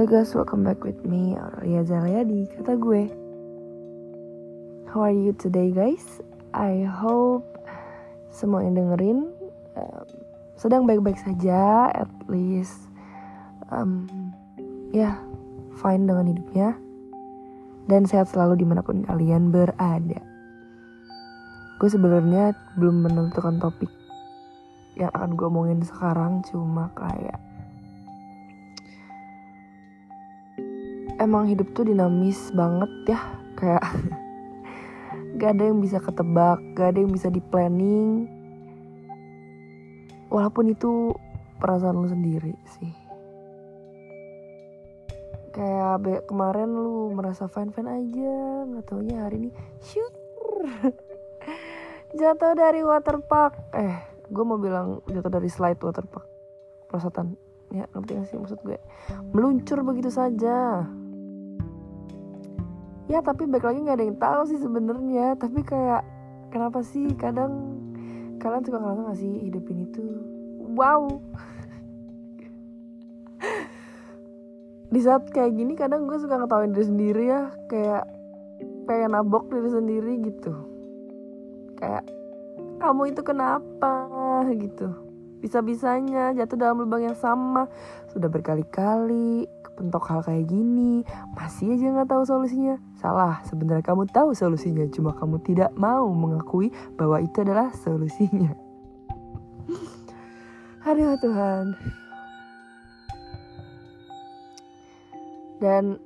Hey guys, welcome back with me, Aurelia Zalea di Kata Gue. How are you today guys? I hope semua yang dengerin um, sedang baik-baik saja, at least um, ya yeah, fine dengan hidupnya dan sehat selalu di mana pun kalian berada. Gue sebenarnya belum menentukan topik yang akan gue omongin sekarang, cuma kayak emang hidup tuh dinamis banget ya kayak gak ada yang bisa ketebak gak ada yang bisa di planning walaupun itu perasaan lu sendiri sih. Kayak kemarin lu merasa fine fine aja nggak taunya hari ini shoot jatuh dari waterpark eh gue mau bilang jatuh dari slide waterpark perasaan ya ngerti gak sih maksud gue? Meluncur begitu saja ya tapi baik lagi nggak ada yang tahu sih sebenarnya. Tapi kayak kenapa sih? Kadang kalian suka ngerasa gak sih hidup ini tuh wow? Di saat kayak gini kadang gue suka ngetawain diri sendiri ya. Kayak pengen nabok diri sendiri gitu. Kayak kamu itu kenapa? gitu. Bisa-bisanya jatuh dalam lubang yang sama. Sudah berkali-kali kepentok hal kayak gini masih aja nggak tahu solusinya. Salah sebenarnya kamu tahu solusinya cuma kamu tidak mau mengakui bahwa itu adalah solusinya. Aduh Tuhan. Dan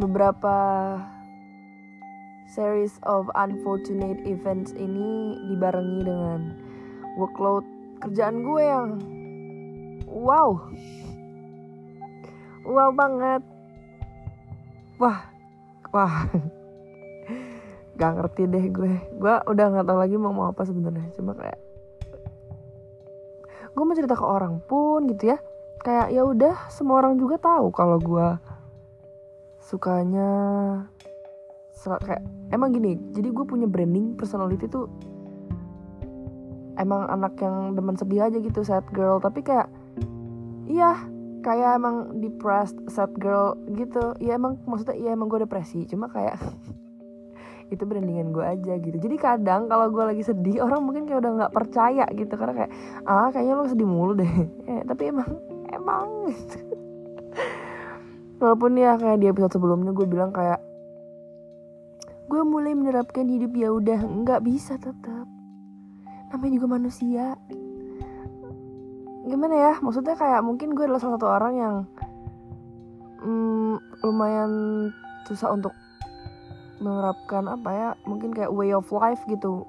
beberapa series of unfortunate events ini dibarengi dengan workload kerjaan gue yang wow wow banget. Wah wah. Gak ngerti deh gue. Gue udah nggak tahu lagi mau mau apa sebenarnya. Cuma kayak gue mau cerita ke orang pun gitu ya. Kayak ya udah semua orang juga tahu kalau gue sukanya kayak emang gini jadi gue punya branding personality tuh emang anak yang demen sedih aja gitu sad girl. Tapi kayak iya kayak emang depressed sad girl gitu. Ya emang maksudnya ya emang gue depresi. Cuma kayak itu brandingan gue aja gitu. Jadi kadang kalau gue lagi sedih orang mungkin kayak udah nggak percaya gitu. Karena kayak ah kayaknya lo sedih mulu deh. Eh, tapi emang emang gitu. walaupun ya kayak di episode sebelumnya gue bilang kayak gue mulai menerapkan hidup ya udah nggak bisa tetap. Namanya juga manusia gimana ya? Maksudnya kayak mungkin gue adalah salah satu orang yang hmm, lumayan susah untuk menerapkan apa ya mungkin kayak way of life gitu.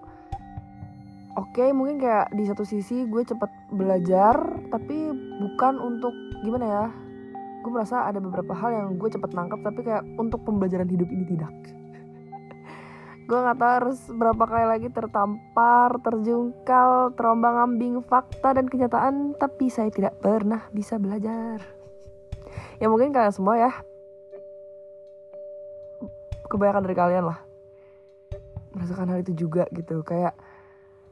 Oke okay, mungkin kayak di satu sisi gue cepet belajar tapi bukan untuk gimana ya? Gue merasa ada beberapa hal yang gue cepet nangkap tapi kayak untuk pembelajaran hidup ini tidak gue nggak tahu harus berapa kali lagi tertampar, terjungkal, terombang ambing fakta dan kenyataan, tapi saya tidak pernah bisa belajar. Ya mungkin kalian semua ya, kebanyakan dari kalian lah merasakan hal itu juga gitu. Kayak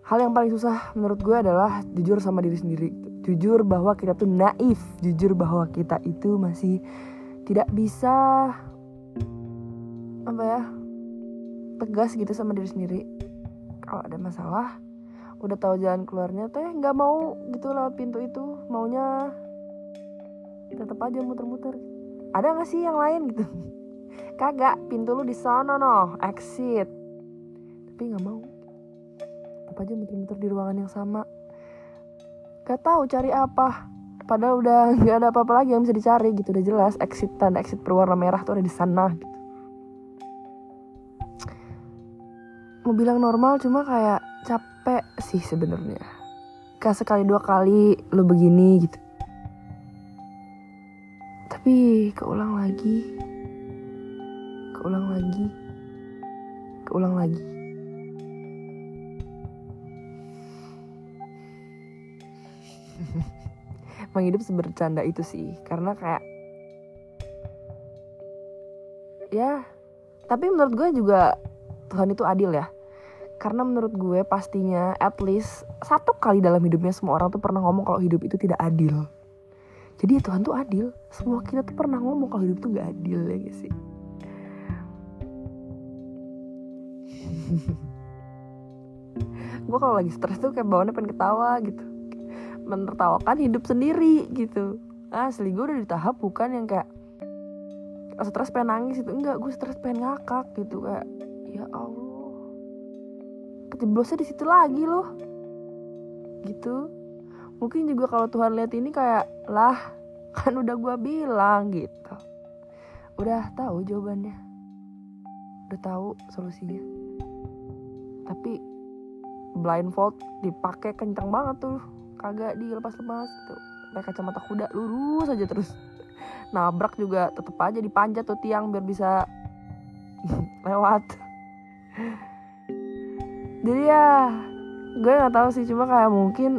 hal yang paling susah menurut gue adalah jujur sama diri sendiri. Jujur bahwa kita tuh naif. Jujur bahwa kita itu masih tidak bisa apa ya tegas gitu sama diri sendiri. Kalau ada masalah udah tahu jalan keluarnya teh nggak mau gitu lewat pintu itu. Maunya tetap aja muter-muter. Ada nggak sih yang lain gitu? Kagak pintu lu di sana no. Exit. Tapi nggak mau. Tetap aja muter-muter di ruangan yang sama. Gak tahu cari apa. Padahal udah nggak ada apa-apa lagi yang bisa dicari gitu. Udah jelas exit tanda exit berwarna merah tuh ada di sana gitu mau bilang normal cuma kayak capek sih sebenarnya. Kayak sekali dua kali lo begini gitu. Tapi keulang lagi. Keulang lagi. Keulang lagi. Emang hidup sebercanda itu sih Karena kayak Ya Tapi menurut gue juga Tuhan itu adil ya karena menurut gue pastinya at least satu kali dalam hidupnya semua orang tuh pernah ngomong kalau hidup itu tidak adil. Jadi ya Tuhan tuh adil. Semua kita tuh pernah ngomong kalau hidup tuh gak adil ya gak sih? Gue kalau lagi stres tuh kayak bawaannya pengen ketawa gitu. Menertawakan hidup sendiri gitu. Asli gue udah di tahap bukan yang kayak stres pengen nangis itu enggak gue stres pengen ngakak gitu. Kayak ya Allah kejeblosnya di situ lagi loh. Gitu. Mungkin juga kalau Tuhan lihat ini kayak lah kan udah gue bilang gitu. Udah tahu jawabannya. Udah tahu solusinya. Tapi blindfold dipakai kencang banget tuh. Kagak dilepas-lepas gitu. Kayak kacamata kuda lurus aja terus. Nabrak juga tetep aja dipanjat tuh tiang biar bisa lewat jadi ya gue nggak tahu sih cuma kayak mungkin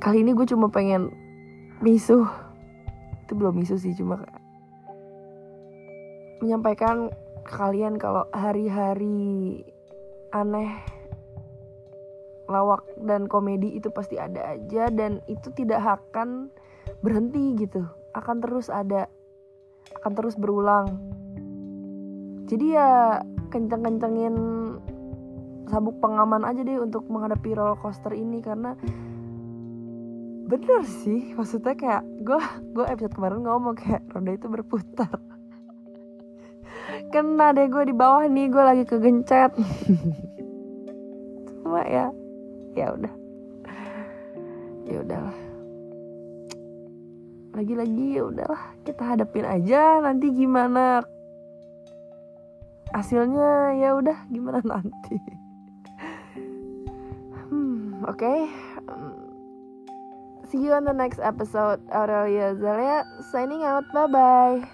kali ini gue cuma pengen misuh itu belum misuh sih cuma menyampaikan ke kalian kalau hari-hari aneh lawak dan komedi itu pasti ada aja dan itu tidak akan berhenti gitu. Akan terus ada akan terus berulang jadi ya kenceng-kencengin sabuk pengaman aja deh untuk menghadapi roller coaster ini karena bener sih maksudnya kayak gue gue episode kemarin ngomong kayak roda itu berputar. Kena deh gue di bawah nih gue lagi kegencet. Cuma ya ya udah. Ya udahlah. Lagi-lagi ya udahlah kita hadapin aja nanti gimana hasilnya ya udah gimana nanti? Hmm oke. Okay. see you on the next episode. Aurelia Zalia signing out. Bye bye